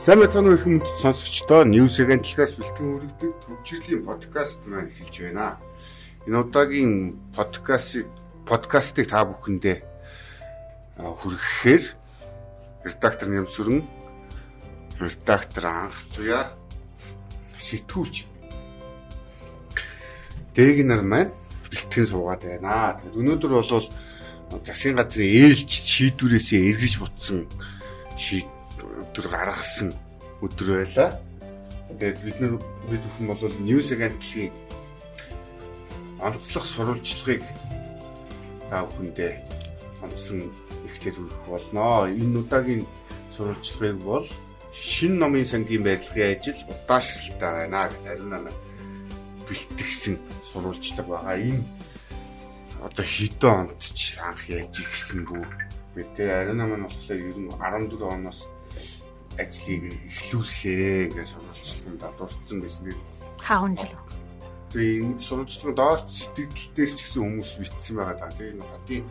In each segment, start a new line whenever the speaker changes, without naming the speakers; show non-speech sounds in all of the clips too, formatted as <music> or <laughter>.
Сайн мэцэн өрхөмд сонсогчдоо News Agent-аас бэлтгэн хүргэдэг төвчрлийн подкаст маань эхэлж байна. Энэ удаагийн подкастыг подкастыг та бүхэндээ хүргэхээр редактор Нямсүрэн редактор анх туяа сэтгүүлч дэг нар маань бэлтгэн суугаад байна. Тэгэхээр өнөөдөр бол засгийн газрын ээлж шийдвэрээсээ эргэж бутсан шийдвэр өдөр гаргасан өдөр байлаа. Тэгээд бид нар бид бүхэн бол News Agent-ийн онцлог сурвалжлагыг та бүхэндээ онцлон эхлээд хүргэх болно. Энэ удаагийн сурвалжлагыг бол шин номын сангийн барилгын ажил удаашралтай байна гэдэг ариун намайг бэлтгэсэн сурвалжлага байгаа. Энэ одоо хэдэн онд ч анх ярьж ирсэн бүү. Бид ариун намайг болохоор ер нь 14 оноос ажлыг эхлүүлсээ гэж сурвалжлаганд дурдсан байсан.
Хаагун жил.
Тэгээ энэ сурвалжлагын доор сэтгэл дээр ч гэсэн хүмүүс битсэн байгаа даа. Тэгээ энэ хотын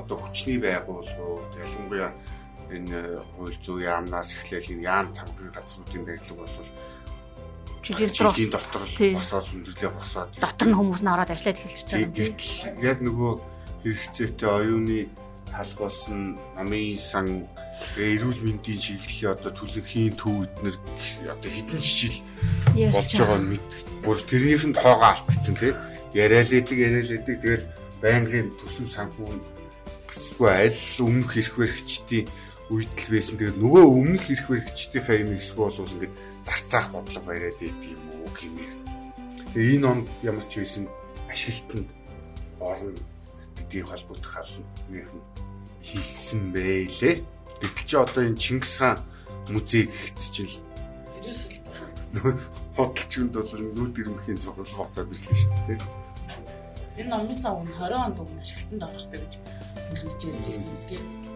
одоо хүчний байгууллагууд ялангуяа энэ хууль зүйн яамнаас эхлээл энэ яам тамгын газруудын барилга бол жилийн дотор босоод сүндэрлээ босоод
дотор нь хүмүүс нь ороод ажиллаад эхэлчихэж
байгаа. Яг нөгөө хэрэгцээтэй оюуны нь намын сан эрүүл мэндийн чиглэлийн одоо төлөвхийн төв эднэр одоо хэдэн жижил болж байгаа. нь мэд бүр тэрнийхэнд хоогоо алдчихсан тий. Яриалээдэг яриалээдэг. Тэгэл байнгын төсөв санхүү гэсгүй аль өмнөх ирэх баригчдын үйдэл байсан. Тэгээд нөгөө өмнөх ирэх баригчдынхаа юм эсгүй бол ингээд зарцаах бодлого бариад идэг юм уу гэмээр. Тэгээ энэ онд ямар ч байсан ашиглалтанд орно гэдгийг холбогдох нөхөн хийсэн байлээ. Гэтэл чи одоо энэ Чингис хаан музей гэхэд чинь хотолчгонд бол нүүд ирмхийн сургууль босоод ирлээ шүү дээ.
Энэ номынсаа өмнө 20 онд өмнө ашиглалтанд орохтой гэж төлөвлөж ярьж ирсэн.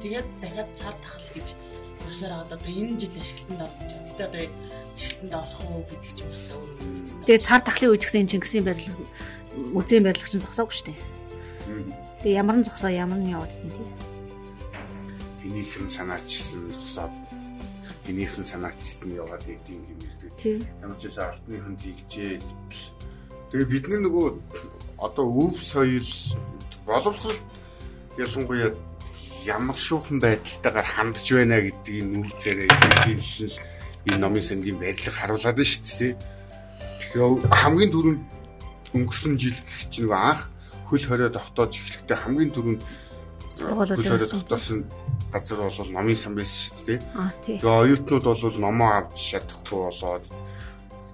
Тэгээд дахиад цаар тахал гэж ясаар одоо энэ жил ашиглалтанд орох гэж. Тэгтээ одоо ашиглалтанд орох уу гэдэг ч бас өөр юм.
Тэгээд цаар тахлын үеч гэсэн Чингисийн барилга музейн барилга чинь зогсоогүй шүү дээ. Тэгээ ямар нь зогсоо ямар нь яваад тийм тийм.
Энийх нь санаачсан зогсоод энийх нь санаачсан яваад идэв юм ирдэг. Ямар ч байсан алтных нь тэгжээ. Тэгээ бид нар нөгөө одоо өв соёл боловсрол ялангуяа ямар шүүхэн байдалтайгаар хандж байна гэдгийг нүүрцээрээ хэлсэн л энэ номын сангийн барилга харуулад байна шүү дээ. Тэгээ хамгийн түрүүнд өнгөрсөн жил гэх чинь анх хөл хорио тогтоож эхлэхдээ хамгийн түрүүнд хөл хорио тогтоосон газар бол номын сан байсан шүү дээ. Тэгээ оюутнууд бол номоо авч чадахгүй болоод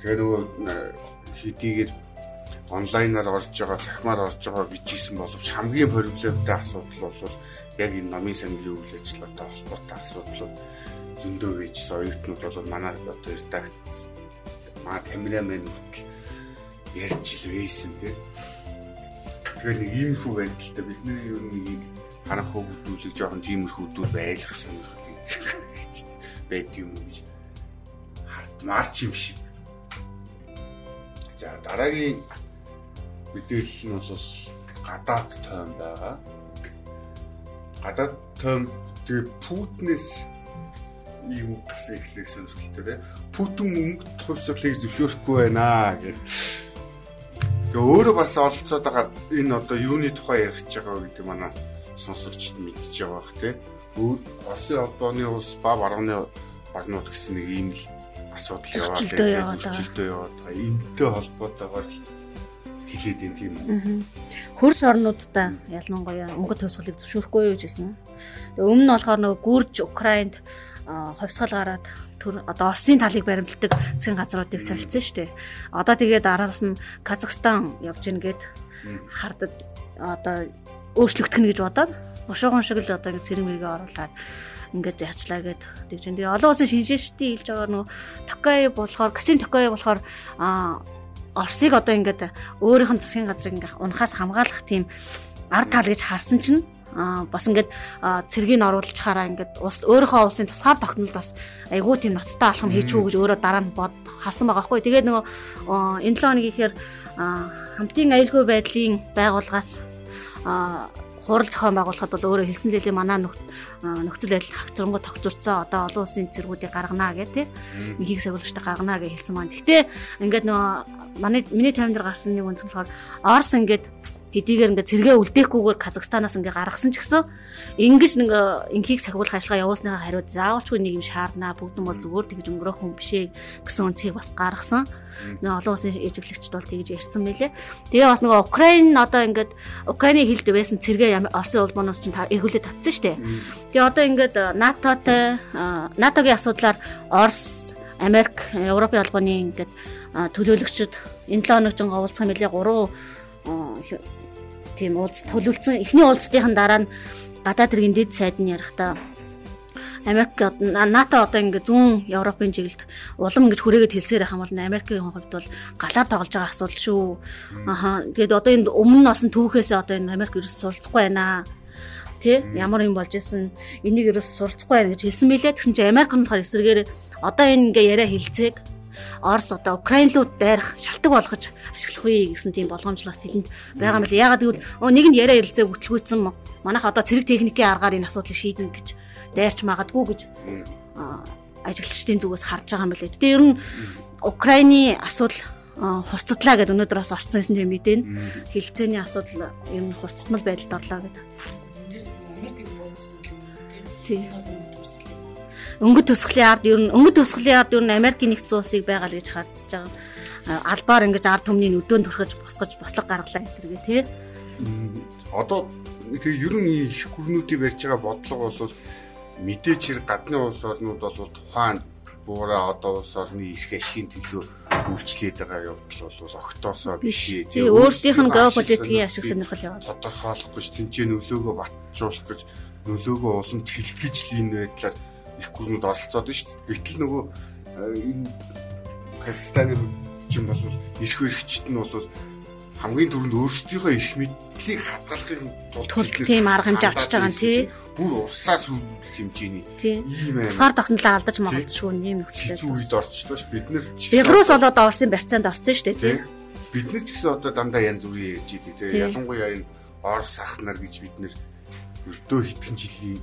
тэгээ нөгөө хэдийгээр онлайнаар орж байгаа, цахимаар орж байгаа бичсэн боловч хамгийн проблемтай асуудал бол яг энэ номын сангийн үйл ажиллагаатай холбоотой асуудлууд зөндөө байжсэн оюутнууд бол манай одоо редакц маа камерамен хүртэл ярьж л байсан тийм Тэгэхээр нэг иймэрхүү байдалтай бидний ер нь нэг харах хөвгдүүлэг жоохон тиймэрхүү дүүл байлгах сонирхол байд юм гэж хартмаар ч юм шиг. За дараагийн мэдээлэл нь бол гадаад тойм байгаа. Гадаад тойм тэгээ Путинээс ийм гэсэн эхлэх сонирхолтой те. Путин мөнгө хувьцаалыг зөвшөөрөхгүй байна гэх Тэгээ өөрөө бас оролцоод байгаа энэ одоо юуны тухай ярих гэж байгаа гэдэг манай сонсогчд мэдчихэж байгаа бах тий. Оросын холбооны улс ба барууны багнууд гэсэн нэг ийм л асуудал яваад
байгаа.
Хурцлдөө яваад байгаа. Энэтэй холбоотойгоор хэлээд юм тийм үү.
Хөрш орнуудаа ялангуяа өнгө төвсгөлийг зөвшөөрөхгүй юу гэсэн. Өмнө нь болохоор нөгөө гүрж Украинд ховсгал гараад одоо Оросын талыг баримтлагдаг засгийн газруудыг солилцсон шүү дээ. Одоо тэгээд араас нь Казахстан явж гин гээд хардад одоо өөрчлөгдөх нь гэж бодоод бушууган шиг л одоо ингэ цэрэг мэргээ оруулаад ингээд яачлаа гэд тэгж. Тэгээ олон улсын шинжээчдийн хэлж байгаа нөгөө Токай болохоор Касим Токай болохоор а Оросыг одоо ингээд өөрийнх нь засгийн газрыг ингээд унахаас хамгаалах тийм ард тал гэж харсан чинь аа бас ингээд цэргийг оруулж хараа ингээд ус өөрийнхөө улсын тусгаар тогтнолд бас айгүй тийм ноцтой алхам хийчихүү гэж өөрөө дараа нь бод харсан байгаа хгүй. Тэгээд нөгөө энэ 7 хоног ихээр хамтын аюулгүй байдлын байгууллагаас хурал зохион байгуулахад бол өөрөө хэлсэн лээ манай нөхцөл байдал хагцрангууд тогтворцоо одоо олон улсын зэргүүдийг гаргана гэх тий. Нөхийг сахиулагчтай гаргана гэж хэлсэн маань. Гэхдээ ингээд нөгөө манай миний таймд гарсан нэг үнцэн болохоор Орос ингээд хэдийгээр ингээ цэргээ үлдээхгүйгээр Казахстанаас ингээ гаргасан ч гэсэн ингэж нэг инхийг сахиулах ажиллагаа явуулсныхаа хариуд заавалчгүй нэг юм шаарднаа бүгд нь бол зүгээр тэгж өнгөрөх хүн бишээ гэсэн үнцгийг бас гаргасан. Нэг олон улсын ээжиглэгчд бол тэгж ярьсан мэлээ. Тэгээ бас нөгөө Украин одоо ингээд Украины хилд байсан цэргээ Оросын улбооноос чинь эргүүлээд татсан шүү дээ. Тэгээ одоо ингээд НАТОтой НАТОгийн асуудлаар Орос Америк, Европын албаны ингээд төлөөлөгчд энэ 7 хоног жин уулзах мэлээ 3 тийм уулз төлөвлөсөн эхний уулзтын дараа нь гадаад хэргийн дэд сайд нь ярихдаа Америк НАТО одоо ингээ зүүн Европын чиглэлд улам ингэж хүрээгээд хэлсээр байх юм бол Америкийн хувьд бол галаар тоглож байгаа асуудал шүү. Аха. Тэгээд одоо энэ өмнө нь осон түүхээс одоо энэ Америк ерөөс суралцахгүй байна. Тий ямар юм болж исэн энийг ерөөс суралцахгүй байна гэж хэлсэн мэлээ тэгсэн чинь Америк нь болохоор эсрэгээр одоо энэ ингээ яриа хилцээг Орос одоо Украин руу дайрах шалтгаан болгож ашиглах вэ гэсэн тийм болгоомжлоос тэдэнд байгаа юм л. Ягаад гэвэл нэг нь яриа ярилцээ бүтлгүүцсэн манайх одоо цэрэг техникийн аргаар энэ асуудлыг шийднэ гэж дайрч магадгүй гэж ажиглагчдын зүгээс харж байгаа юм билээ. Тэгээ ер нь Украины асуудал хурцтлаа гэдэг өнөөдөр бас орцсон гэсэн тийм мэдэн хилцээний асуудал юм хурцтмал байдалд орлоо гэдэг. Тийм өнгөт тусгалын ард ер нь өнгөт тусгалын ард ер нь Америкийн нэгдсэн улсыг байгаа л гэж хардж байгаа. Албаар ингэж ард түмний өдөөнд төрхөж босгож бослог гаргалаа гэтэргээ тий.
Одоо тэгээ ер нь их гүрнүүдийн барьж байгаа бодлого бол мэдээч хэрэг гадны улс орнууд бол тухайн буураа одоо улс орны эрх ашигын төлөө үйлчлээд байгаа явдал бол огтоосоо биш.
Тэгээ өөрсдийнх нь геополитикийн ашиг сонирхол яваад
тодорхойлох гэж тэнцээ нөлөөгөө батжуулах гэж нөлөөгөө уламж хэлэх гэж л энэ байдлаар их гүрнүүд оролцоод шүү дээ. Гэтэл нөгөө э, энэ Казахстаны чинь бол эрх баригчид нь бол хамгийн түрүүнд өөрсдийнхөө эрх мэдлийг хадгалахын
тулд тийм арга хэмжээ авчиж байгаа нь тий.
Бүр улсаас үлдэх хэмжээний
ийм ээ. Тусгаар тогтнолоо алдаж магадгүй ийм нөхцөлөд.
Үед орчлоо ш бид нар
Беларусь болоод Оросын барьцаанд орсон шүү дээ тий.
Бид нар ч гэсэн одоо дандаа янз бүрийн ярьж идэг тий. Ялангуяа энэ Орос ах нар гэж бид нар өртөө хитгэн жилийн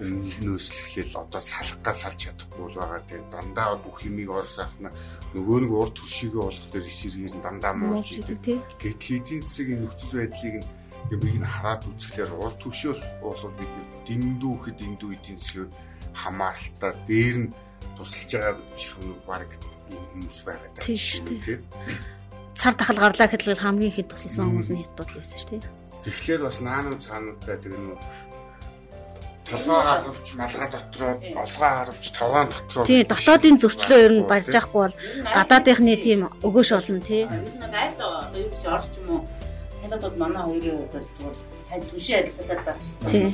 өмнөөс л эхлээл одоо салахгаа салж чадахгүй л байгаа тийм дандаа бүх юмыг орсаахна нөгөө нэг урд төршийгөө болох дээр эсэргээр нь дандаа муулж идэг. Гэтэл эдийн засгийн нөхцөл байдлыг нь юмыг нь хараад үзэхлээр урд төршөөс болоод бид дэндүү хэд дэндүү эдийн засгийн хамааралтай дээр нь тусалж байгаа юм баг хүмүүс байгаа даа.
Тийм. Цар тахал гарлаа гэхэл хамгийн хэд тусалсан хүмүүс нь хятад байсан шүү дээ.
Тэгэхээр бас наануу цаануудтай тэр нэг толгой харавч малгай дотроо олгоо харавч таваан дотроо
тий дотоодын зөрчлөө ер нь барьж яахгүй бол гадаадынхны тийм өгөөш болно тий.
Айл одоо юу гэж орч юм уу? Хятадд манай хоёрын хувьд бол зүгээр сайн түшээ харилцаатай байх
тий.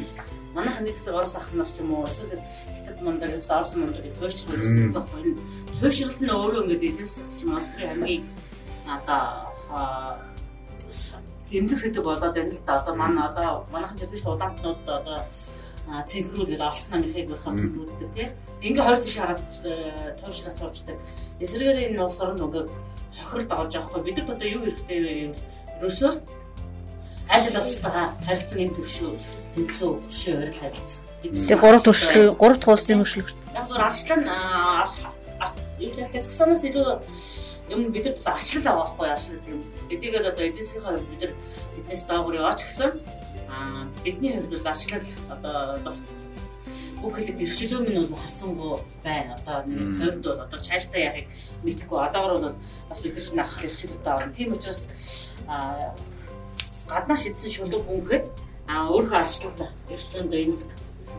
манайх нэг хэсэг орос ах нар ч юм уу эсвэл хятад мундаг эсвэл орос мундаг гэж төвчрөл гэсэн зохиол нь төвшрэлт нь өөрөө ингээд эдэлсэгт ч юм. Австрийн хамгийн одоо зэмзэг сэдв болоод байна л да. Одоо манай одоо манайхан ч гэсэн удаантнууд одоо цэнхрүүд олсноо мэхийг болохоор цэнхрүүддэг тийм. Ингээ хоёр тийш хараас туушраа суучдаг. Эсрэгээр энэ улс орн нөгөө хохирд орж авахгүй бид нар одоо юу хэрэгтэй вэ гэвэл ерөөсөө аль аль улстайгаа харилцан энэ төвшөө тэнцүү хөшөө өрөл харилцах.
Тэгээ гурав төршлөө гурав дахь улсын хөшлөгч.
Яг зөв арчлан Казахстанаас илүү юм бид нар арчлал авахгүй арчлал юм. Эдгээр одоо эдгээрийнхээ бид нар биднес доогуур яваач гэсэн Аа бидний хувьд бол арчлал одоо бүх хэлэг эрхчлөө минь бол харцсангүй байна. Одоо нэг тойрнд бол одоо цаашдаа яахыг мэдэхгүй. Одоогор бол бас бид нар чинь арчлал эрхчлөлтөд орно. Тийм учраас аа гаднаа шидсэн шүлэг бүнхэд аа өөрөө арчлал эрхчлөөнд эмзэг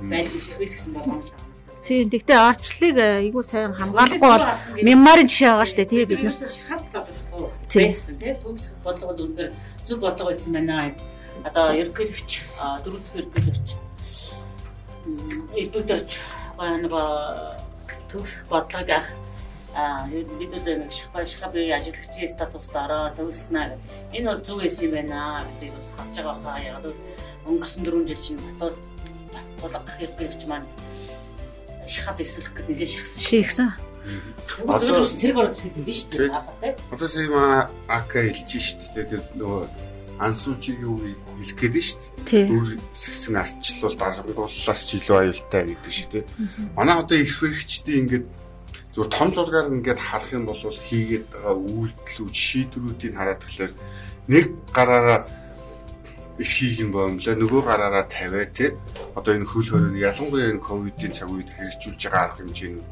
байдал өсгөх гэсэн боломж байна.
Тийм. Тэгтээ арчлалыг айгүй сайн хамгаалахгүй бол мемори жишээ байгаа шүү дээ. Тийм бид нар
шахаад болохгүй байсан тийм. Төгс бодлого бол үнэхээр зөв бодлого байсан байна одоо ерөнхийлөгч дөрөв дэх ерөнхийлөгч. Эдүүдэрч нэг төгсөх бодлогыг ах бид нэг шахаа шахаа би ажиглагчийн статуст ороо төгснаа энэ бол зүг эс юм байна гэдгийг харж байгаа хаа яг өнгөрсөн 4 жил чинь батал батлах хэрэгч маань шахаад эсвэлэх гэж нэлээд шахсан
шийгсэн.
Одоо зэрэг ороод ирэх юм биш үү?
Одоо сая ма АК хэлж шít тэр нөгөө ансуучигийн үе хэлэх гээд нь шүү дээ. Дүр сэсэг арчлал дарангууллаас ч илүү аюултай гэдэг шиг тийм. Манай одоо эрх хэрэгчдийн ингээд зүгээр том зургаар ингээд харах юм бол хийгээд байгаа үйлдэлүүд шийдвэрүүдийг хараад тэгэхээр нэг гараараа эрхийг нь боомлоо нөгөө гараараа тавиа тий одоо энэ хөл хориг ялангуяа энэ ковидын цаг үед хэрэгжүүлж байгаа арга хэмжээнүүд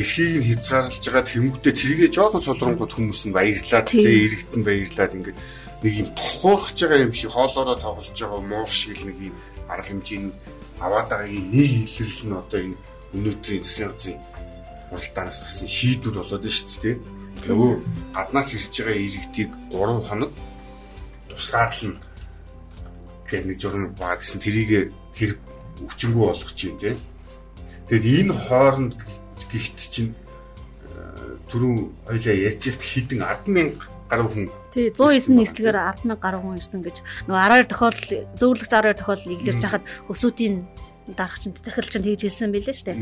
эрхийг нь хязгаарлаж байгаа тэмүүгтээ тэргээ жоохон солронгууд хүмүүс нь баярлаад тий иргэдэн баярлаад ингээд нэг юм тохуурхаж байгаа юм шиг хоолоороо тоглож байгаа муур шиг нэг юм арга хэмжээнд аваад байгаагийн нэг илэрл нь одоо энэ өнөөдрийн засгийн газрын уралдаанаас гарсан шийдвэр болоод байна шүү дээ. Нөгөө гаднаас ирж байгаа иргэдийг 3 хоног тусгаарлана гэх нэг журам баа гэсэн тэрийг хэрэг өвчнгүү болгож юм тийм. Тэгэд энэ хооронд гихт чинь э, түрүү хоёлаа ярьж ихт хідэн 100000 гаруй хүн
Тий 109 нийслэгээр 100000 гаруй хүн ирсэн гэж нөгөө 12 тохиолдол зөвлөх 12 тохиолдол иглэрж хахад өсөтийн дарах чинь захирал чинь тэгж хэлсэн байлээ шүү дээ.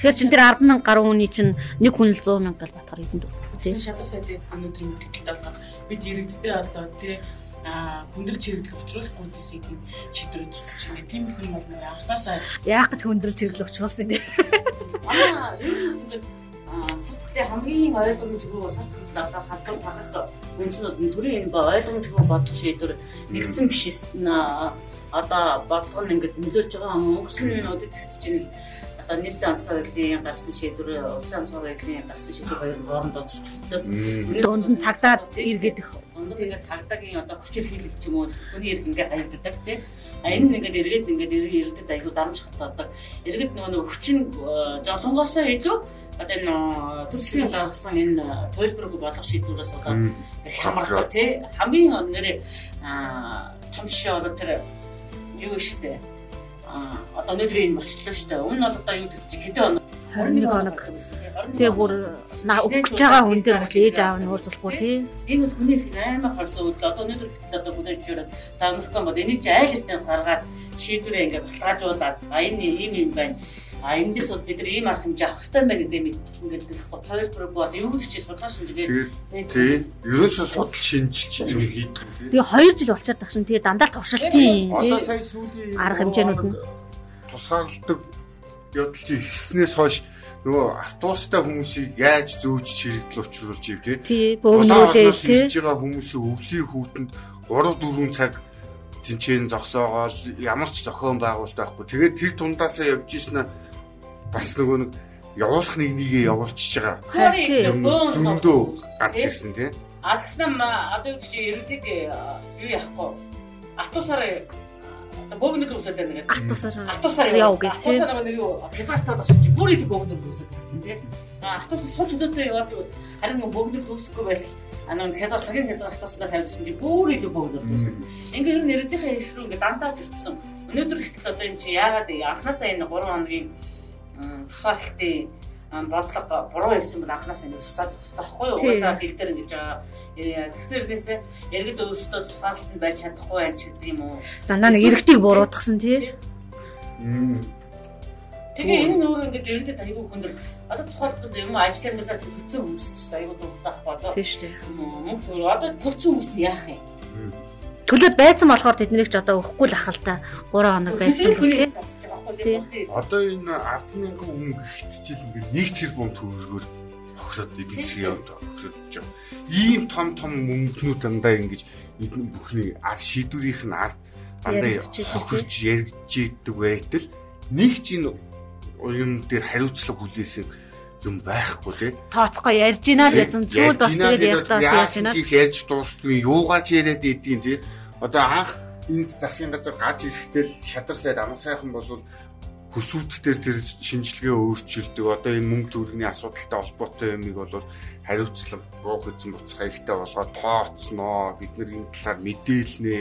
Тэгэхээр чин тэр 100000 гаруй хүний чинь нэг хүн л 100 мянга гал батгаар идэнд.
Тийм шадар сайд өнөөдрийн мэдээлэлд болохоор бид иргэдтэй болоо тий а хүндрэл чиглэл учруулахгүй дэсийг шийдвэр тусалж байна. Тийм их юм бол анхнаасаа
яах гэж хүндрэл чиглэл учруулсан юм?
Аа ер нь ингээд сартхтай хамгийн ойлгомжгүй сартхтай одоо хатан багах үнцнүүд нь төрийн энэ ойлгомжгүй бодох шийдвэр нэгдсэн биш одоо бодлого нь ингээд нөлөөлж байгаа өнгөрсөн нуудад хэвчиж одоо нийслэлийн онцгой байдлын гарсан шийдвэр улсын онцгой байдлын гарсан шийдвэр хоёр хоорондоо зөрчилдөг.
Дунд нь цагдаад иргэд
Өндөр ингээд цагдаагийн одоо хүчил хийлгэж юм уу хүний иргэн ингээд хаягддаг тийм. А энэ нь ингээд эргээд ингээд иргэдэд аягүй дарамж хатаадаг. Иргэд нөгөө хүчин золонгоосоо илүү одоо энэ төрсгийн гаргасан энэ төлбөрөг болгох шийдвэрээс болоод хамаардаг тий. Хамгийн нэрээ том шээ одоо тэр юу штэ одоо өнөөдөр энэ болчихлоо штэ. Өмнө нь одоо юу гэж хэдэн
21 хоног. Тэгээ бүр өгч байгаа хүн дээр бол ээж аав нь уулзахгүй тий.
Энэ бол хүний их амар хорсон үйл. Одоо өнөөдөр гэтэл одоо бүдэж жишээр заамрахсан бод энийг чи айл эртнээс гаргаад шийдвэрээ ингээд баталгаажуулаад а энэ ийм юм байна. А эндээс бол бид нар ийм арга хэмжээ авах хэрэгтэй байна гэдэг юм ингээд дэлгэхгүй тойрбор бод юу ч чи судлаа шинжгээ.
Тий. Ерөөсөө судал шинжилж юм хийдэг.
Тэгээ 2 жил болчиход тагшин тэгээ дандаа
сая сүүлийн
арга хэмжээнүүд нь
тусгаарладаг явдал чи ихснээс хойш нөгөө автобустай хүмүүсийг яаж зөөж чирэгдэл учруулж ив
тий бөөгнүүлээ тий
хийж байгаа хүмүүсийн өвлийн хүүтэнд 3 4 цаг тэнцэн зогсоогоол ямар ч зохион байгуулалт байхгүй тэгээд тэр тундаасаа явж ийснэ бас нөгөө нэг явуулах нэг нэгээ явуулчихж байгаа зөндөө гарч ирсэн тий
а тэгснэ одоо юу чи ирдэг юу яахгүй автобусаар бөөгнөд үсээд байна гэдэг.
Атусаар.
Атусаар яв гэх. Атусаар нөгөө нэг юу хязгаартаа бас чи бүр их бөөгнөд үсээд гэсэн тийм. Атус сууч өдөөдөө яваад харин нөгөө бөөгнөд үсэхгүй байл анаа хязгаар цагийн хязгаар атуснаа тавьсан чи бүр их бөөгнөд үсээд. Ингээ ер нь нэрдийнхээ их рүү ингээ дандаа жирсэн. Өнөөдөр ихтэл одоо энэ чи яагаад анханасаа энэ 3 хоногийн тусаалтын бодлого буруу байсан бол анханаас ингэ тусаад хэрэгтэй байхгүй юу? Угаасаа хэл дээр ингэж байгаа. Тэгсэрнээсээ иргэд өөрсдөө тусгаарлалт байж чадахгүй байх гэдэг юм уу?
Дандаа нэг иргэдийг буруутгасан тий.
Тэгээ энэ нь өөрөө ингэж иргэдэд аягүй хүндэр одоо тухайлбал юм ажлын дээр төлөвлөсөн хүмүүс чинь аягүй дуртай болоо.
Тийм шүү дээ.
Мөнгө одоо төлөвлөсөн хүмүүс нь яах юм?
Төлөөд байцсан болохоор тэднийг ч одоо өгөхгүй л ахalta 3 хоног байцсан гэх тий.
Одоо энэ 100000 хүн гихтжил ингээд 1 тэрбум төгрөгөөр огсоод эдийн засгийн явд огсоод байгаа. Ийм том том мөнгнүүд дандаа ингэж эдэн бүхний ард шийдвэрийнх нь ард дандаа хохирч яригдж идэг байтал нэг ч энэ юм дээр хариуцлага хүлээсэн юм байхгүй тий.
Тооцохгүй ярьж гинэ л гэсэн зүйл бас тэгээд ягтаас
яаж гинэ. Ярьж дуустгүй юугаач яриад идэв тий. Одоо анх энэ засгийн газар гаж ирэхдээ шадар сайд амар сайхан болвол хүсүүдтээр тэр шинжилгээ өөрчилдөг. Одоо энэ мөнгө төгрөгийн асуудалтай холбоотой юмыг бол хариуцлага буух эзэн буцах хаягтай болгоод тооцноо. Бид нар энэ талаар мэдээлнэ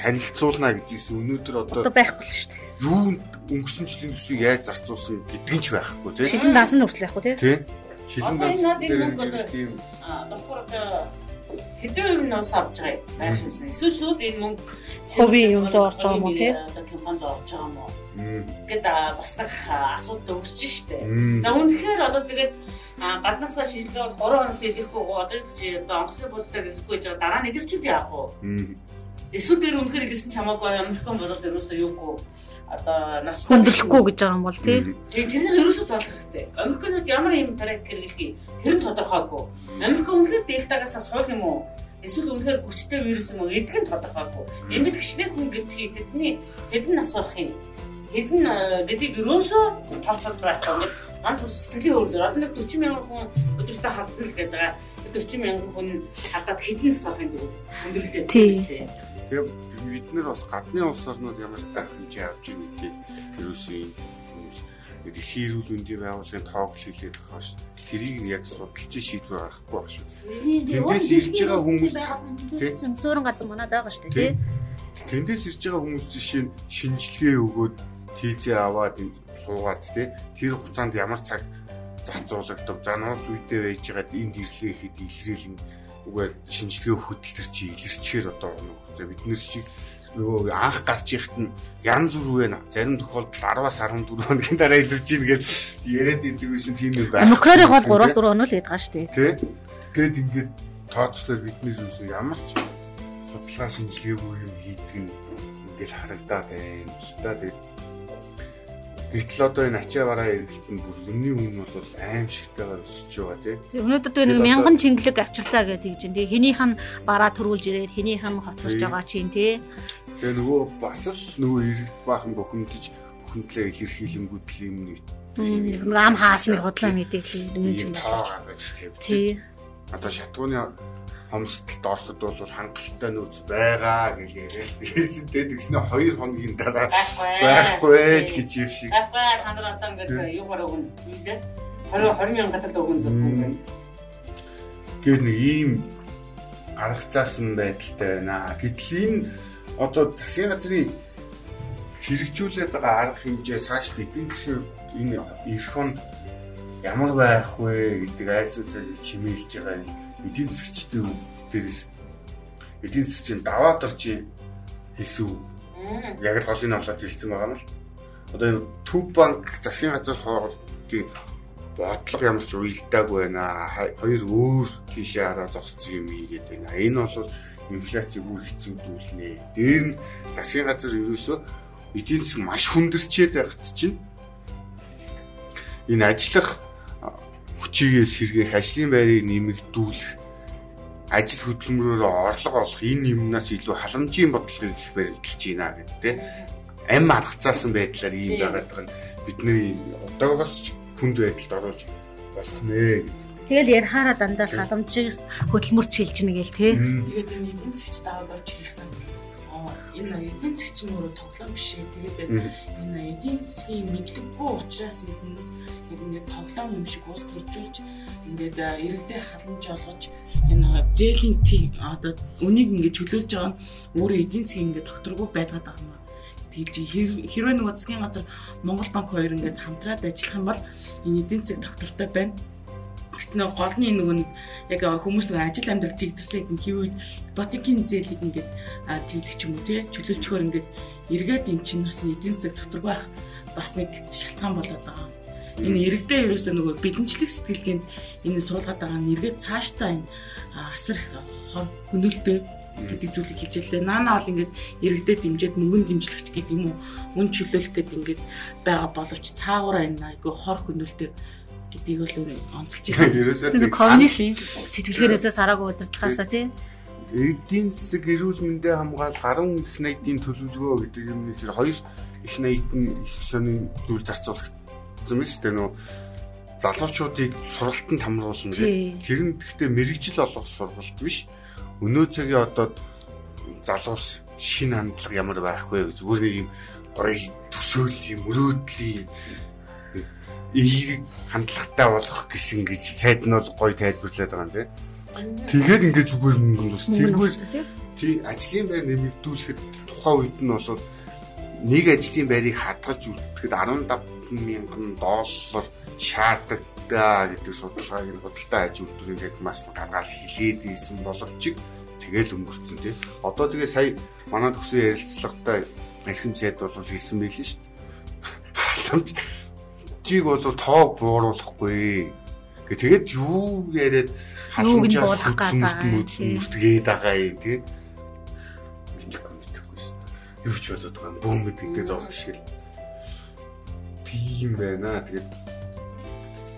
танилцуулна гэдгийгс өнөөдөр одоо
байхгүй л шүү дээ.
Юу өнгөрсөн жилийн төсвийг яаж зарцуулсан гэдгийг ч байхгүй тийм.
Шилэн даасан хүртэл байхгүй тийм.
Тийм. Шилэн
даасан дээр тийм. Аа болохоор хэдэн ус авч байгаа юм байна. Эсвэл шууд энэ мөнгө
хувийн юмд орж байгаа юм уу тийм.
Одоо компанид орж байгаа юм уу? Гэт бас нэг асуудал үүсэж штэ. За үнэхээр одоо тэгээд гаднаасаа шилжүүлээд 3 хоног идэхгүй одоо чи одоо онгоцны болтой гэхгүй жаа дараа нь идэрчүүд яах вэ? Эсвэл дээр үнэхээр ирсэн чамаагүй Американ болоод ерөөсөө юугүй одоо нас
хөндлөхгүй гэж байгаа юм бол тий.
Тэгээ тэрнийг ерөөсөө заалах хэрэгтэй. Американууд ямар юм тарих хэрэглэхий тэр нь тодорхойгүй. Америк үнэхээр дельтагаас суух юм уу? Эсвэл үнэхээр хүчтэй вирус юм уу? Эдг нь тодорхойгүй. Эмэд гिचний хүн гэдгийг тэдний хэдэн нас болох юм? Хэдэн гэдгийг ерөөсөө тооцоод байх юм. Манд сэтгэлийн өөрлөөр одоо нэг 40 мянган хүн өдөртөө хадгална гэдэг байгаа. 40 мянган хүн хадаад хэдэн нас болох юм бэ? Өндөрлөө.
Тэгээ бид нэр бас гадны улс орнууд ямар тах хэмжээ авч байгаа гэдгийг ерөөсөө дэлхийн эрүүл мэндийн байгууллагын тоог шилээд байгаа шүү. Тэрийг нь яг судалж шийдвэр гаргахгүй байх шүү. Тэндээс ирж байгаа хүмүүс
тийм суурин газар манад байгаа шүү дээ.
Тэндээс ирж байгаа хүмүүс жишээ нь шинжилгээ өгөөд тийзээ аваад суугаад тийм тэр хугацаанд ямар цаг зарцуулагдав. За нууц үедээ байж байгаад энд ирлээ хэд илрээл үгүй шинжилгээ хөтөлтөр чи илэрчээр одоо за бид нэр шиг нөгөө анх гарч ихт нь янз бүр вэ. Зарим тохиолдолд 10-аас 14 хоногийн дараа илэрч ийн гэж яриад идэг байсан тийм юм байна.
Нөхрөөрийн бол 3-4 хоног л ядгаа шүү дээ.
Тэ. Тэгэд ингээд тооцлоор бидний юусэн ямар ч судалгаа шинжилгээгүй юм хийдэг нь ингээд харагдаад байна. Та тэгээд Гэтэл одоо энэ ачаа бараа эргэлт нь бүр юмны үн бол аимшигтайгаар өсөж байгаа тийм.
Тэг өнөөдөр тэгээ нэг мянган чингэлэг авчирлаа гэдэг чинь тийм хэнийх нь бараа төрүүлж ирээд хэнийх нь хоцорж байгаа чинь тийм.
Тэгээ нөгөө бас л нөгөө эргэлт баахан бухимдаж бухимдлаа илэрхийлэнгүүд л юм нэг
ам хаасны худлаа мэдээлэл юм чинь
байна. Тийм. Одоо шатгууны хомсдолд ороход бол хангалттай нөөц байгаа гэж яриад байсан. Тэгээд тэгснэ 2 хоногийн дараа байхгүй ч гэж юм шиг.
Байхгүй та нар одоо ингээд юу гараг өгнө. 20 20 мянган гадаад өгөн зөвхөн байна.
Тэгээд нэг ийм арга заасан байдалтай байна. Гэтэл энэ одоо засгийн газрын хэрэгжүүлээд байгаа арга хэмжээ цааш эдийн засгийн энэ эх хонд ямар байх вэ гэдэг айсууцыг чимээлж байгаа юм эдийн засгчдын дээрээс эдийн засгийн даваад орж хэлсэн үг. Яг л голын авлаад хэлсэн байгаа юм л. Одоо энэ төв банк засгийн газар хоорондын бодлого ямар ч уялдаагүй байна. Хоёр өөр тийшээ хараа зогссон юм ийгээд байна. Энэ бол инфляцийг үр хэцүүдүүлнэ. Дээр нь засгийн газар ерөөсөө эдийн засаг маш хүндэрчээд байхад чинь энэ ажиллах хүчигээ сэргээх, ажлын байрыг нэмэгдүүлэх, ажил хөдөлмөрөөр орлого олох энэ юмнаас илүү халамжийн бодлогыг их баримталж байна гэдэг тийм ам аргацаасан байдлаар ийм байгаад байгаа нь бидний одоогоос хүнд байдалд оруулж болох нэ гэдэг.
Тэгэл ярихаараа дандаа халамжийг хөдөлмөрч хэлж гэнэ гээл тий.
Тэгээд энэ эдийн засгч даваад орж хэлсэн энэ эдийн засгч нь өөрөө тоглоом биш ээ. Тэгээд энэ эдийн засгийн мэдлэггүй учраас хүмүүс ингээд тоглоом юм шиг уус төржүүлж ингээд иргэдээ халамж олгож энэ зээлийн одоо үнийг ингээд чөлөөлж байгаа өөрөө эдийн засгийн ингээд докторгүй байгаад байгаа юм тэгж хэрвээ нэг засгийн газар Монгол банк хоёр ингээд хамтраад ажиллах юм бол энэ эдийн засаг доктортой байна Гэтэ голны нөгөө нэг яг хүмүүс нэг ажил амьдрал чигдэрсэн гэдэг хэв үед ипотекийн зээлийг ингээд төвлөх ч юм уу тий чөлөөлчгөр ингээд эргээд эн чинь бас эдийн засаг дотор байх бас нэг шалтгаан болоод байгаа. Энэ иргэдээ ерөөсөө нөгөө бэлэнчлэг сэтгэлгээнд энэ суулгаад байгаа нь эргээд цаашдаа энэ асар хор хөнөөлтөө гэдэг зүйлийг хэлж яллаа. Наана бол ингээд иргэдээ дэмжиж мөнгөн дэмжлэгч гэдэг юм уу? Мөн чөлөөлөх гэдэг ингээд байгаа боловч цаагаараа энэ айгүй хор хөнөөлтөө гэдгийг бол онцолж <laughs> ирсэн.
Ерөөсөө коммунист сэтгэлгээрээсээ сараагүй удирдлагаасаа тийм
эдийн засаг эрүүл мэндэ хамгаал гаран их найдын төлөвлөгөө гэдэг юм нэг тэр хоёр их найдын их сони зүйл зарцуулагдсан юм шүү дээ нөө залуучуудыг сургалтанд хамруулна гэх. Тэр нь гэхдээ мэрэгжил олох сургалт биш. Өнөө цагийн одоо залуус шин хандлага ямар байх вэ гэж зүгээр нэг юм гоё төсөөл юм өрөөдлийн эерэг хандлагатай болох гэсэн гэж сайд нь бол гоё тайлбарлаад байгаа юм тийм. Тэгээд ингээд зүгээр мөнгө ус. Тэргээр тий ажлын байр нэмэгдүүлэхэд тухайн үед нь бол нэг ажлын байрыг хадгалж үлдэхэд 17 мянган доллар шаарддаг гэдэг судалгааг нь бодлоо аж үйлдвэрийн тагмаас нь гаргаад хилээд ийсэн боловч тэгэл өнгөрцөн тий. Одоо тэгээ сая манай төсөө ярилцлагатай эрхэм сайд бол хэлсэн байл шүү <laughs> дээ боломж чиг бол тоо бууруулахгүй. Тэгээд юу яриад
халамжаас
мөдөлмөсгээд байгаа юм тий. Мэдээгүй мэдээгүй шээ. Юу ч болоод байгаа юм бөөм гэдэг зовх шиг л. Тийм байна. Тэгээд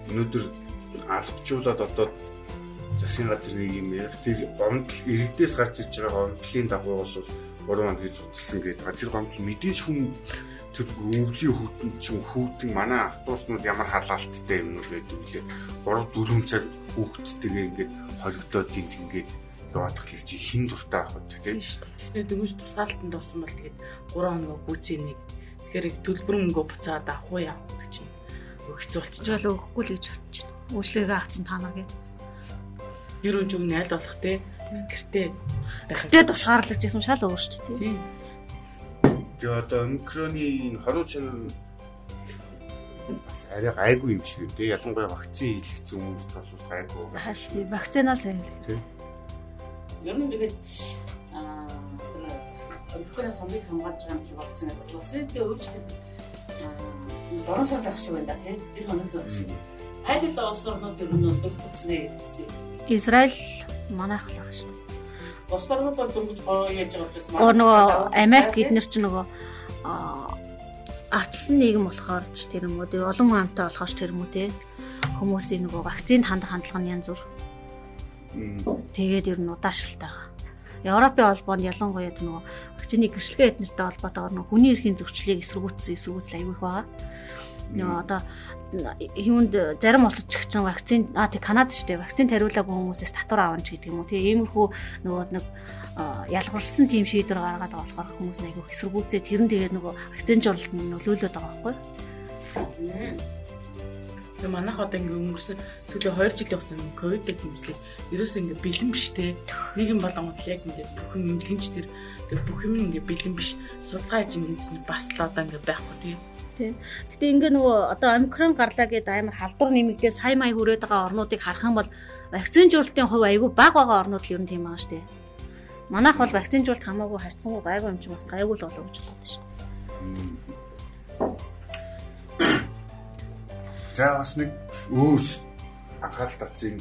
өнөөдөр албачуулаад одоо засгийн газар нэг юм яг тэр гомдол иргэдээс гарч ирж байгаа гомдлын дагуу бол 3 он хийж утсан гэдэг. Тэр гомдол мэдээж хүн тэр өвлийн хүүтэн чинь хүүтэн манай автобуснууд ямар халаалттай юм гэдэг үлээ 3 4 цаг хүүхдтэйгээ ингээд хоригдоод тэнд ингээд яваад тахлыг чи хин дуртай авах гэдэг тийм
шүү дээ. Тэгээд дөнгөж тусаалтанд орсон бол тэгээд 3 хоног гүцээ нэг тэгэхээр төлбөрөнгөө буцаад авах уу яах вэ чинь хэцүү болчих.
Жол өгөхгүй л гэж байна. Үйлчлэгээ авцсан танаа гэдэг.
Ер нь зөв найл болох те гэртээ.
Гэртээ тусгаарлаж гэсэн шал өөр шүү дээ. Тийм.
Тэгээ одоо омикроны хоруу чанар арай гайгүй юм шиг дээ. Ялангуяа вакцин хийлгэсэн хүмүүст бол гайгүй.
Тийм, вакцинаас хийлгэх. Тийм.
Ер нь тэгээд аа омикроноос хамгийн хамгаалж байгаа юм чи вакцин гэдэг. Вакцинтэй өөрчлөлт бороо сар ах шиг байна тийм. Тэр хоног л байх шиг. Аль аль улс орнууд ер нь дурдсан гэсэн.
Израиль манайх л байгаа шүү дээ.
Бус орнууд бол дөнгөж гоё яаж байгаа учраас
маань нөгөө Америк эднэр чинь нөгөө авчсан нийгэм болохоор ч тэр юм уу тий олон амтай болохоор ч тэр юм уу тий хүмүүсийн нөгөө вакцинд хандах хандлага нь янз бүр. Тэгээд ер нь удаашралтай байгаа. Европын холбоонд ялангуяа тэр нөгөө вакцины гэрчлэгээ эднэртэй холбоотойгоор нөгөө хүний эрхийн зөвчлөлийг эсэргүүцсэн эсэргүүцэл аягүй их байгаа. Нөгөө одоо юунд зарим улсад ч гэсэн вакцин аа тий Канад ч тий вакцин тариулаагүй хүмүүсээс татвар авах ч гэдэг юм уу тий иймэрхүү нөгөө нэг ялгарсан тийм шийдвэр гаргаад байгаа болохоор хүмүүс нэг айгүй хэсэргүүцээ тэр нь тэгээд нөгөө вакцин журлалт нь нөлөөлөд байгаа байхгүй.
Тэгээ манайх одоо ингээ өнгөрсөн сүүлийн 2 жилийн хугацаанд ковид гэмслийг ерөөсөө ингээ бэлэн биш те. Нэг юм болгонгод яг ингээ бүхэн юм хинч тэр бүх юм ингээ бэлэн биш. Судалгаа хийж ингээ бас л одоо ингээ байхгүй тийм
тий. Гэтэ ингээ нөгөө одоо омикрон гарлаа гэдээ амар халдвар нэмэгдээ сая мая хүрээд байгаа орнуудыг харах юм бол вакцинжуулалтын хувь айгүй бага байгаа орнууд л ер нь тийм байгаа шүү дээ. Манайх бол вакцинжуулалт хамаагүй харьцангуй гайгүй юм чи бас гайгүй л болоо гэж боддог шүү. <coughs>
За бас нэг өөр анхаарал татсан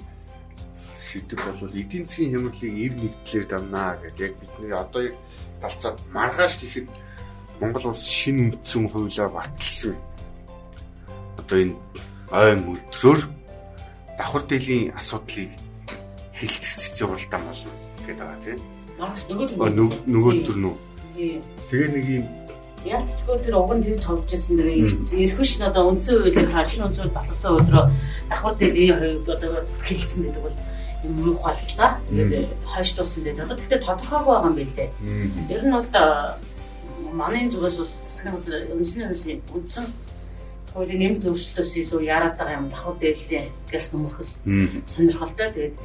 шийдвэр бол эдийн засгийн хямралыг ив нэгтлэр дамнаа гэдэг яг бидний одоо яг талцаад маргааш гэхэд Монгол улс шинэ үндсэн хуулиар баталсан. Одоо энэ ой мөдрөөр давхар дээлийн асуудлыг хэлцэх цэцэг уралдаан болно гэдэг байгаа тийм. Нөгөө нөгөөдөр нүү. Тэгээ нэг юм
Яалтчгүй тэр уг нь тэр товж ирсэн дэрээ эрхэш одоо үндсэн хуулийг хашин үндсэл баталсан өдрөө давхар дээлийн хувьд одоо хэлсэн гэдэг бол юм ухаал л да. Тэгээд хойшлуулсан дээр одоо тэгтээ тодорхойгүй байгаа юм билээ. Ер нь бол манай зүгээс бол засгийн газар үндэсний хуулийн үндсэн хуулийн нэмэлт өөрчлөлтөөс илүү яарад байгаа юм давхар дээдлээ газ нөмөрхөл сонирхолтой. Тэгээд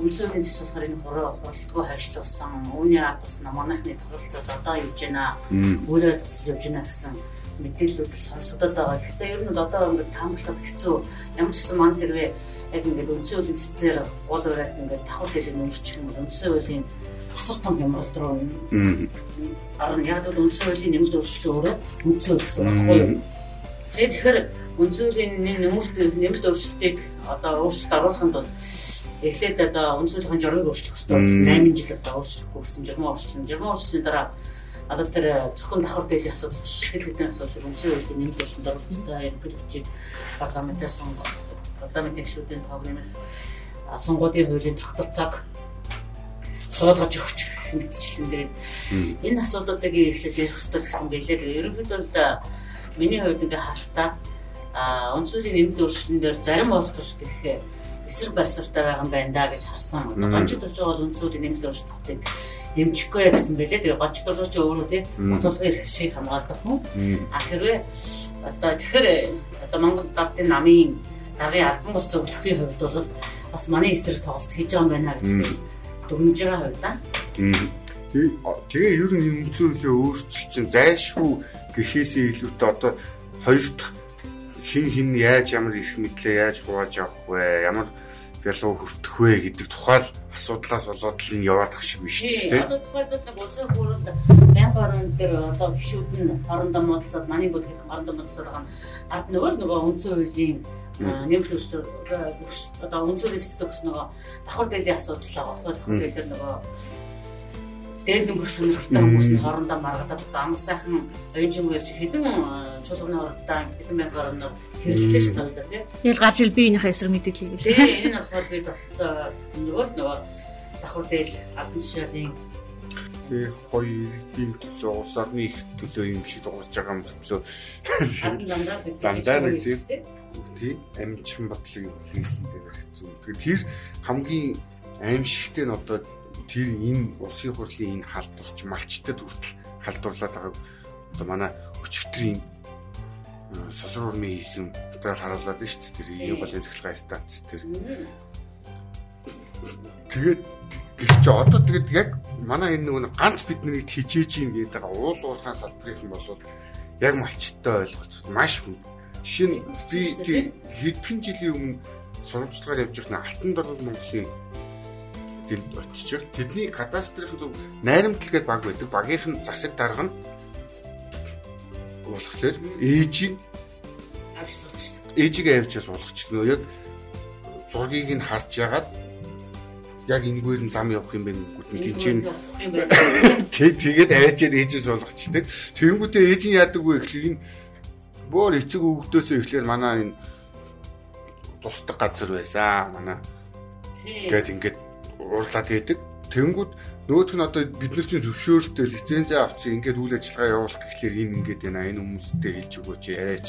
үндсэн хуулийн төс болохоор энэ хуралдгүй хайшлуулсан. Үүний бас манайхны тохиолцоо одоо явж байна. Өөрөө цэцэл явж байна гэсэн мэдээллүүд сонсогдоод байгаа. Гэхдээ ер нь одоо ингээд таамаглах хэцүү. Ямар ч гэсэн манд хэрвээ яг ингээд үндсэн хуулийн цэцээр гол ураад ингээд давхар дээдлээ нөмөрчих юм бол үндсэн хуулийн асар том хямрал руу орно. Яг л үндсэн хуулийн нэмэлт өөрчлөлт өөрөө үндсэн гэсэн баггүй юу? Тэгээд тэгэхээр үндсэн хуулийн нэмэлт нэмэлт өөрчлөлтийг одоо өөрчлөлт оруулахын тулд эхлээд одоо үндсэн хуулийн журмыг өөрчлөх хэрэгтэй. 8 жил одоо өөрчлөхгүй гэсэн журмаа өөрчлөн. Журмаа өөрчлөсний дараа одоо тэр зөвхөн давхар дээлийн асуудал шил хэдэн асуудал үндсэн хуулийн нэмэлт өөрчлөлт оруулах хэрэгтэй. Ерөнхий хүчийг парламентаас сонгох, парламентын гишүүдийн тоог нэмэх, сонгуулийн хуулийн тогтолцоог суулгаж өгч мэдчихлэн дээр энэ асуудлуудыг эхлээд ярих хэрэгтэй гэсэн байлээ. Ерөнхийдөө бол миний хувьд ингээ хартаа а онцлогийн нэмэлт өөрчлөлтөн дээр зарим улс төрчд их эсрэг барьсартай байгаа юм байна да гэж харсан. Гончид төрж байгаа бол онцлогийн нэмэлт өөрчлөлтийг дэмжихгүй гэсэн байлээ. Тэгээ гончид төрж өөрөө тий бодлогын эрх шиг хамгаалдаг хүн. А хэрвээ одоо тэгэхээр одоо Монгол давтын намын давын албан бус зөвлөхийн хувьд бол бас манай эсрэг тоглолт хийж байгаа юм байна гэж би дүгнж байгаа хувь да.
Тэгээ ер нь энэ зүйлээ өөрчилж чинь зайлшгүй гэхээсээ илүүтэй одоо хоёр дахь хин хин яаж ямар ирэх мэдлээ яаж хувааж авах вэ? Ямар ялуу хүртэх вэ гэдэг тухай асуудлаас болоод л нь яваад ах шиг биш үү?
Одоо тухайлбал нэг улсын хурлд Байнга орон дээр одоо гişүүд нь орондоо модалцаад манай бүлгийн орондоо модалцаад байгаа нь ард нөгөө нөгөө үндсэн хуулийн нэмэлт өөрчлөлт одоо үндсэн хуулийн зэцдэг нөгөө давхар дээлийн асуудал байгаа байхгүй давхар дээлэр нөгөө дээр дөнгөх сонирхолтой хүмүүс нь хоорондоо маргадаад амар сайхан оюунжимгээр чи хэдэн чуулганы оролдоо хэдэн мянган орноор хэрэглээ шүү дээ тий.
Тэгэл гарч ил биеийнхээ эсрэг мэдээллийг
л. Тий энэ нь болохоор би нөгөө нөгөө давхар дээл албан тушаалын
их гоё иргэдийн төлөө улс орны их төлөө юм шиг дуурж байгаа юм төлөө дандаа нэг тийм тийм амжилт батлыг хийсэн дээр хэцүү. Тэгэхээр тэр хамгийн аимшигтэй нь одоо тэр энэ улсын хурлын энэ халдварч малчтад хүртэл халдварлаад байгааг одоо манай өчигдрийн сосор урмын хийсэн материал харуулад нь шүү дээ тэр ийм голын цэглэгээ станц тэр тэгээд гэх чи одоо тэгээд яг манай энэ нэг ганц бидний хижээж ийн гэдэг уул уурхай салбарыг нь болоод яг малчттай ойлголцоод маш хүн жишээ нь би хэдхэн жилийн өмнө сурвалжлагаар явж байхад алтан дорог Монголын тэнд очиж тэдний кадастрын зөв найрамдал гэдэг баг байдаг. Багийнх нь засаг дарга нь болохоор ээжийг
авч
дээ. Ээжийг авч суулгаж нөө яг зургийг нь харж ягаад яг энэгээр нь зам явах юм бэ гүтэн тэнцэн тэг тэгээд аваачаад ээжээ суулгачдаг. Тэгэнгүүтээ ээж нь яадаг вэ гэхлээр энэ бөөр эцэг өвгдөөсөө ихлээр манай энэ тусдаг газар байсан. Манай гээд ингээд уурлаад идэг. Тэнгүүд нөгөөх нь одоо бид нар чинь зөвшөөрөлтөй лицензээ авсан ингээд үйл ажиллагаа явуулах гэхлээр энэ ингээд байна. Энэ хүмүүстэй хэлж өгөөч яриач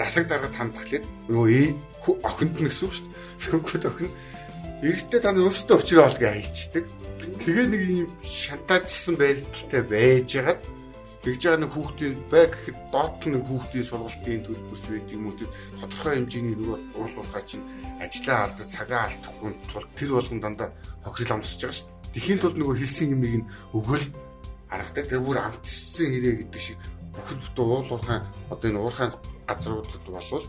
засаг дарга хандхлаад нөгөө охинд нь гэсэн үг шүү дээ. Тэнгүүд охин эрэгтэй та нар өөрсдөө өчрөө олгоо хайчдаг. Тэгээ нэг юм шантаажсан байдалтай байжгаад тэгж байгаа нэг хүүхдийн бай гэхэд доот нэг хүүхдийн сургалтын төлбөрч байдаг юм уу тодорхой хэмжээний нөгөө уул уурхай чинь ажлаа алдаж цагаа алдахгүй тул тэр болгон дандаа хохирол амсаж байгаа шүү дээ. Тэхийн тулд нөгөө хэлсэн юмыг нь өгөөл харагдаг. Тэгээ бүр амтсан хэрэг гэдэг шиг бүхэл бүтэн уул уурхай одоо энэ уурхай газруудад болвол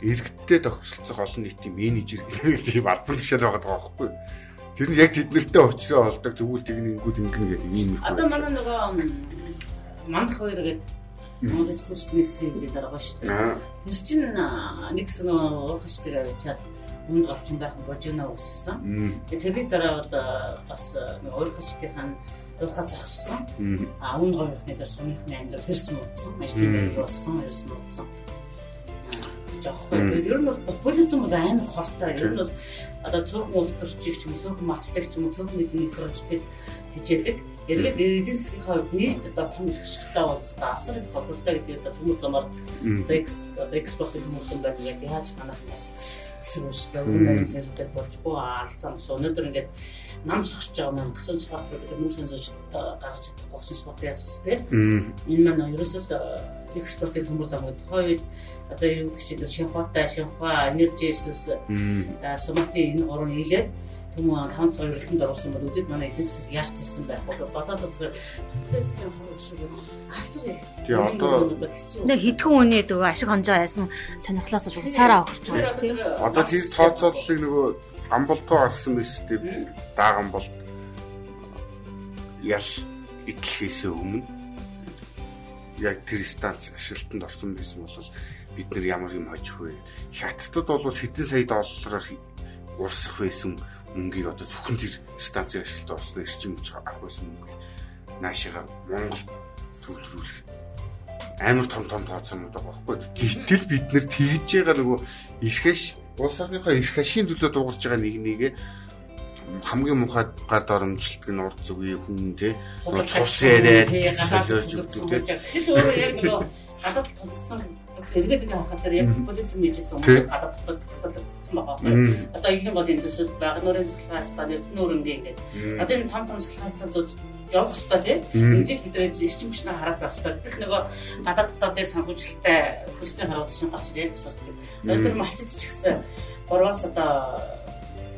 иргэдтэй тохиролцох олон нийтийн менежер гэдэг тийм албан тушаал байгаа байхгүй юу? Тэр нь яг тэднэртэй очроо олдог тэгвэл тэгнэнгүүд ингэн гэдэг юм.
Одоо манай нөгөө мандах хоёр гэдэг Монгол сүлжлэг гэсэн юм байгаа шүү дээ. Тэр чинь нэг хэсэг нөгөө уурхачдаг авчаад үнд орчин байх божигна уссан. Тэгээ тэр дараа бол бас уурхачдынхаа уурхаас ахсан. А үнд говийнхны дээр сумынхны амьдрал хэрсэн муудсан. Маш тийм болсон, хэрсэн муудсан жоохгүй. Ер нь бол популизм бол амар хортой. Ер нь бол одоо цөөхөн улс төрчийг ч юм цөөхөн мачдаг ч юм уу, цөөхөн мэдээ project тижээлэг Эргээд эдийн засгийн хувьд нийт одоо том шигшгтэй болстой асар их хохиролтой гэдэг одоо төмөр замаар одоо экспорт төмөр зам байна яг яаж ханах бас эсрэг үүсэлээ үнээр зэрэгтэй болж боо алцсан. Өнөөдөр ингээд нам сохиж байгаа маань гасан спорт гэдэг нүүрсэн зож гарч чадахгүй гасан спорт яасан тийм. Энэ маань ерөөсөө экспортын төмөр зам гэдэг хоёр одоо чинь Шинхуатай, Шинхуа, Energy Resource, Суматын энэ гурван нийлээд Тэмүүн хамт хоёр өртөнд оруулсан бол үдэд манай засаг яаж тийсэн байх вэ? Бодоод үзэхээр хөтөлбөрийн хуруу шиг асар их.
Тий одоо
нэг хитгэн үний дөө ашиг хонжоо яасан сонирхлоос угсаараа өгч байгаа тийм.
Одоо тэр тооцооллыг нөгөө амболтоо гаргасан биз дээ. Дааган болт ял итлэхээс өмнө яг тэр станц ашиглалтанд орсон байсан бол бид нар ямар юм хожих вэ? Хятадд бол хэдэн сая доллараар урсах байсан мөнгийг одоо зөвхөн тэр станцын ашиглалт орсон эрчим хүч авах байсан мөнгө наашигаа Монгол төвлөрүүлэх. Амар том том тооцоонууд байгаа байхгүй. Гэтэл бид нэр тэгж байгаа нөгөө эрхэш улс орныхоо эрх ашийн төлөө дуугарч байгаа нэг нэгэ хамгийн муухай гар доромжилт нь урд зүгийн хүн те. Цус яриад солиорж өгдөг те.
Тэр өөрөө яг нөгөө гадаад тулсан эргээд байгаа хатар яг полици мэжсэн хүмүүс гадаад татсан байгаа байхгүй. Одоо ийм бол энэ төсөл багнуурын цахилгаастаа эрдэнүүрэнгээ ингээд одоо энэ том том цахилгаастаа явах хэрэгтэй тийм. Ингээд бид эрчим хүчнээ хараад байх хэрэгтэй. Бид нөгөө гадаад дотоодын санхүүжилттэй хөсний харуулсан гарч ирэх хэрэгтэй. Тэр малчид ч гэсэн борвоос одоо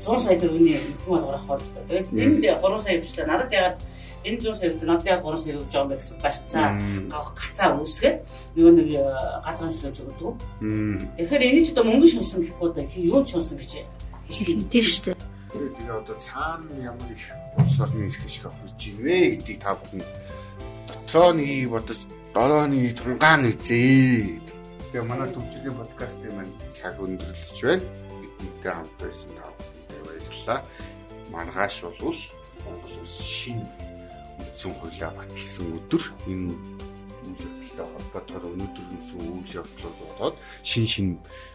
100 сая төгрөгийн хүн алгарах хэрэгтэй тийм. Энд 3 сая бичлээ. Надад ягаад энэ 100 сая гэдэг надад яг 3 сая өгч байгаа юм гэсэн барьцаа гацаа үүсгээд нөгөө нэг э, газар төлөж өгдөг. Тэгэхээр энийг ч одоо мөнгө шунсан гэхгүй одоо юу ч шунсан гэж
тийм шүү дээ.
Тэгээ одоо цаана ямар их улс орны ирэх шиг авах гэж байна гэдгийг та бүхэн дотор 7-1-ийг бодож 7-1 тунгаан үзээ. Тэгээ манай төвчгийн подкастын маань цаг өндөрлөж байна. Бидэнтэй хамт байсан та бүхэнд баярлалаа. Маргааш бол Монгол улс шинэ үндсэн хуулиа баталсан өдөр энэ үйл явдалтай холбоотойгоор өнөөдөр нүсэн үйл явдлууд болоод шин шин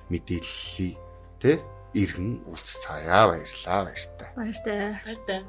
мэдээллийг тэ иргэн уулзцаая баярлалаа баяртай.
Баяртай.
Баяртай.